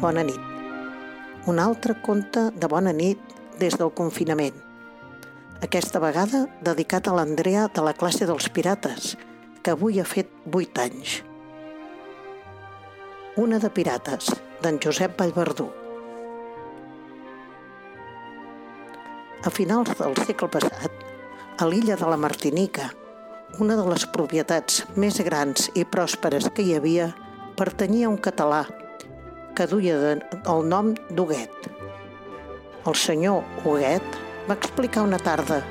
bona nit. Un altre conte de bona nit des del confinament. Aquesta vegada dedicat a l'Andrea de la classe dels pirates, que avui ha fet 8 anys. Una de pirates, d'en Josep Vallverdú. A finals del segle passat, a l'illa de la Martinica, una de les propietats més grans i pròsperes que hi havia pertanyia a un català que duia de, el nom d'Huguet. El senyor Huguet va explicar una tarda,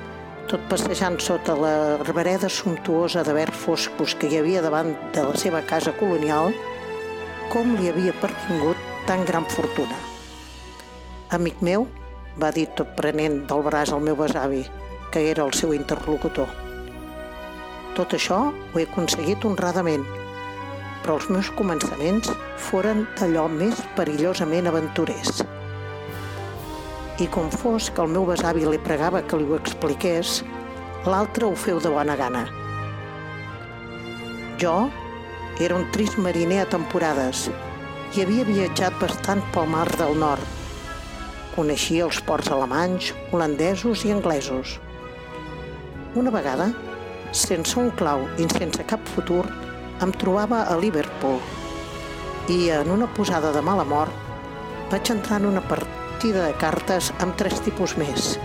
tot passejant sota la arbereda sumptuosa de verds foscos que hi havia davant de la seva casa colonial, com li havia pervingut tan gran fortuna. Amic meu, va dir tot prenent del braç al meu besavi, que era el seu interlocutor. Tot això ho he aconseguit honradament, però els meus començaments foren d'allò més perillosament aventurers. I com fos que el meu besavi li pregava que li ho expliqués, l'altre ho feu de bona gana. Jo era un trist mariner a temporades i havia viatjat bastant pel mar del nord. Coneixia els ports alemanys, holandesos i anglesos. Una vegada, sense un clau i sense cap futur, em trobava a Liverpool i en una posada de mala mort vaig entrar en una partida de cartes amb tres tipus més,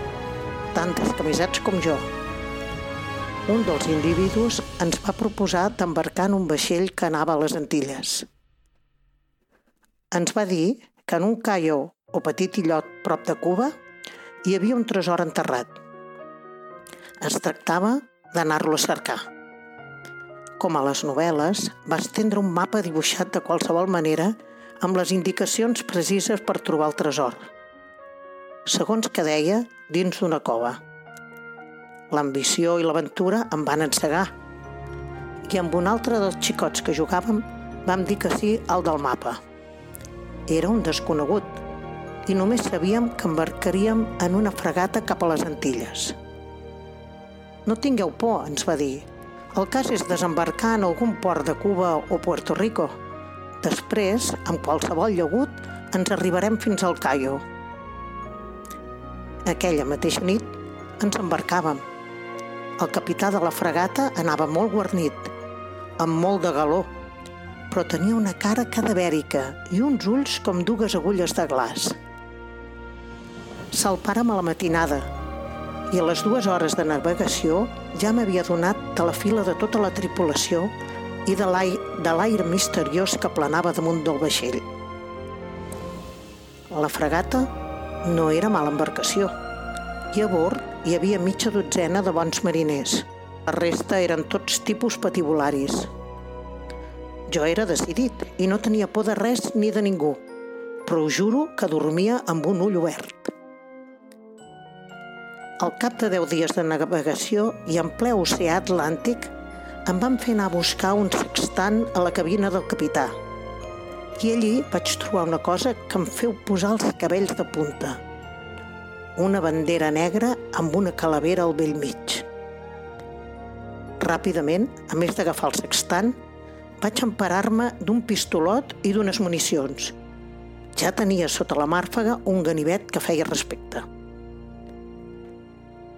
tan descamisats com jo. Un dels individus ens va proposar d'embarcar en un vaixell que anava a les Antilles. Ens va dir que en un caio o petit illot prop de Cuba hi havia un tresor enterrat. Es tractava d'anar-lo a cercar com a les novel·les, va estendre un mapa dibuixat de qualsevol manera amb les indicacions precises per trobar el tresor. Segons que deia, dins d'una cova. L'ambició i l'aventura em van encegar i amb un altre dels xicots que jugàvem vam dir que sí al del mapa. Era un desconegut i només sabíem que embarcaríem en una fregata cap a les Antilles. No tingueu por, ens va dir, el cas és desembarcar en algun port de Cuba o Puerto Rico. Després, amb qualsevol llagut, ens arribarem fins al Caio. Aquella mateixa nit ens embarcàvem. El capità de la fregata anava molt guarnit, amb molt de galó, però tenia una cara cadavèrica i uns ulls com dues agulles de glaç. Salpàrem a la matinada, i a les dues hores de navegació ja m'havia donat de la fila de tota la tripulació i de l'aire misteriós que planava damunt del vaixell. La fregata no era mala embarcació i a bord hi havia mitja dotzena de bons mariners. La resta eren tots tipus patibularis. Jo era decidit i no tenia por de res ni de ningú, però juro que dormia amb un ull obert. Al cap de 10 dies de navegació i en ple oceà Atlàntic, em van fer anar a buscar un sextant a la cabina del capità. I allí vaig trobar una cosa que em feu posar els cabells de punta. Una bandera negra amb una calavera al vell mig. Ràpidament, a més d'agafar el sextant, vaig emparar-me d'un pistolot i d'unes municions. Ja tenia sota la màrfaga un ganivet que feia respecte.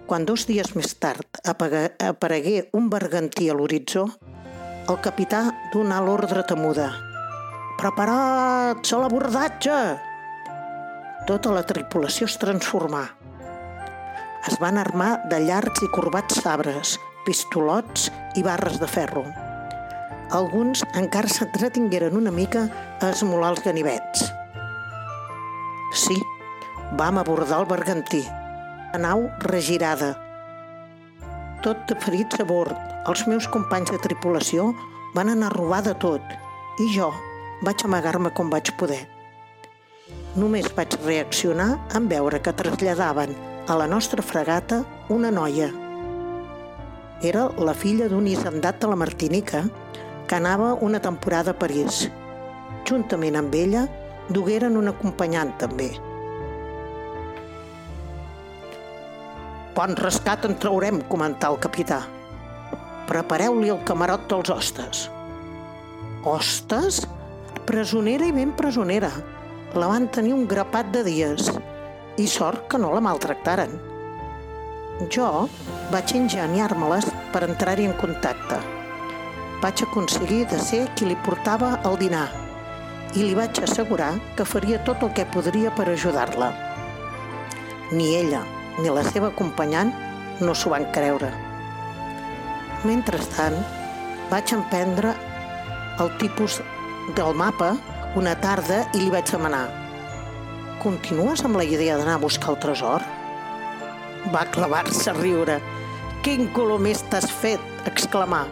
Quan dos dies més tard aparegué un bergantí a l'horitzó, el capità donà l'ordre temuda. Preparats a l'abordatge! Tota la tripulació es transformà. Es van armar de llargs i corbats sabres, pistolots i barres de ferro. Alguns encara s'entretingueren una mica a esmolar els ganivets. Sí, vam abordar el bergantí, la nau regirada. Tot de ferits a bord, els meus companys de tripulació van anar a robar de tot i jo vaig amagar-me com vaig poder. Només vaig reaccionar en veure que traslladaven a la nostra fregata una noia. Era la filla d'un hisendat de la Martinica que anava una temporada a París. Juntament amb ella, dugueren un acompanyant també, Bon rescat en traurem, comentà el capità. Prepareu-li el camarot dels hostes. Hostes? Presonera i ben presonera. la van tenir un grapat de dies i sort que no la maltractaren. Jo vaig ingeniar-me-les per entrar-hi en contacte. Vaig aconseguir de ser qui li portava el dinar i li vaig assegurar que faria tot el que podria per ajudar-la. Ni ella ni la seva acompanyant no s'ho van creure. Mentrestant, vaig emprendre el tipus del mapa una tarda i li vaig demanar «Continues amb la idea d'anar a buscar el tresor?» Va clavar-se a riure. «Quin color més t'has fet!» exclamà.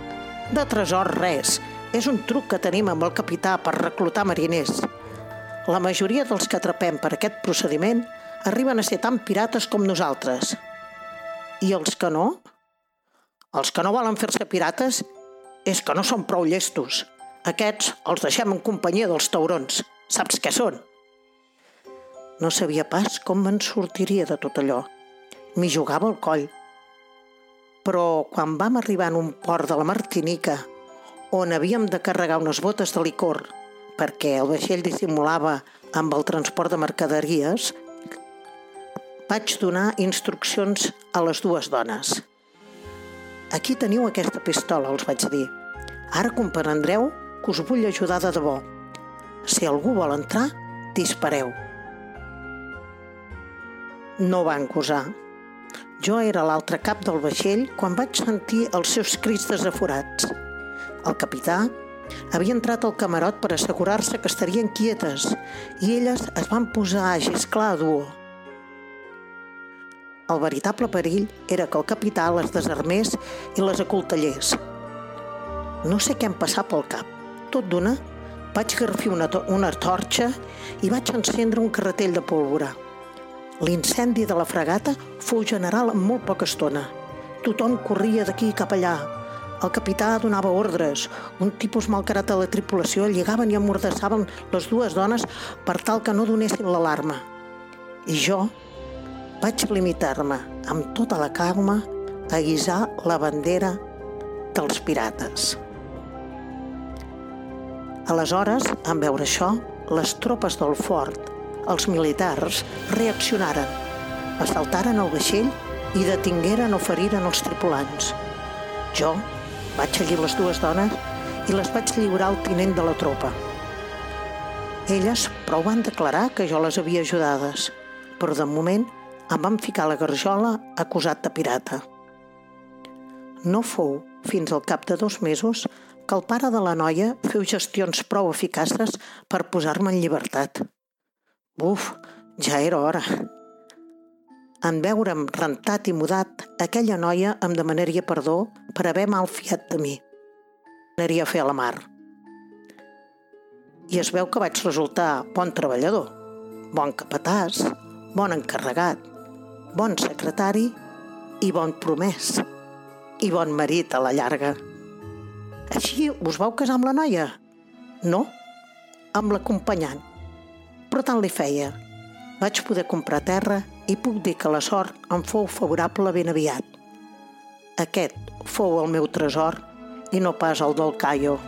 «De tresor res. És un truc que tenim amb el capità per reclutar mariners. La majoria dels que atrapem per aquest procediment arriben a ser tan pirates com nosaltres. I els que no? Els que no volen fer-se pirates és que no són prou llestos. Aquests els deixem en companyia dels taurons. Saps què són? No sabia pas com me'n sortiria de tot allò. M'hi jugava el coll. Però quan vam arribar en un port de la Martinica, on havíem de carregar unes botes de licor, perquè el vaixell dissimulava amb el transport de mercaderies, vaig donar instruccions a les dues dones. Aquí teniu aquesta pistola, els vaig dir. Ara comprendreu que us vull ajudar de debò. Si algú vol entrar, dispareu. No van gosar. Jo era l'altre cap del vaixell quan vaig sentir els seus crits desaforats. El capità havia entrat al camarot per assegurar-se que estarien quietes i elles es van posar a gesclar a duo. El veritable perill era que el capità les desarmés i les acoltellés. No sé què em passà pel cap. Tot d'una, vaig garfir una, una torxa i vaig encendre un carretell de pólvora. L'incendi de la fregata fou general en molt poca estona. Tothom corria d'aquí cap allà. El capità donava ordres. Un tipus malcarat a la tripulació lligaven i amordassaven les dues dones per tal que no donessin l'alarma. I jo vaig limitar-me, amb tota la calma, a guisar la bandera dels pirates. Aleshores, en veure això, les tropes del fort els militars reaccionaren, assaltaren el vaixell i detingueren o feriren els tripulants. Jo vaig seguir les dues dones i les vaig lliurar al tinent de la tropa. Elles prou van declarar que jo les havia ajudades, però de moment em van ficar la garjola acusat de pirata. No fou fins al cap de dos mesos que el pare de la noia feu gestions prou eficaces per posar-me en llibertat. Buf, ja era hora. En veure'm rentat i mudat, aquella noia em demanaria perdó per haver malfiat de mi. Anaria a fer a la mar. I es veu que vaig resultar bon treballador, bon capatàs, bon encarregat, bon secretari i bon promès, i bon marit a la llarga. Així us vau casar amb la noia? No, amb l'acompanyant però tant li feia. Vaig poder comprar terra i puc dir que la sort em fou favorable ben aviat. Aquest fou el meu tresor i no pas el del Caio.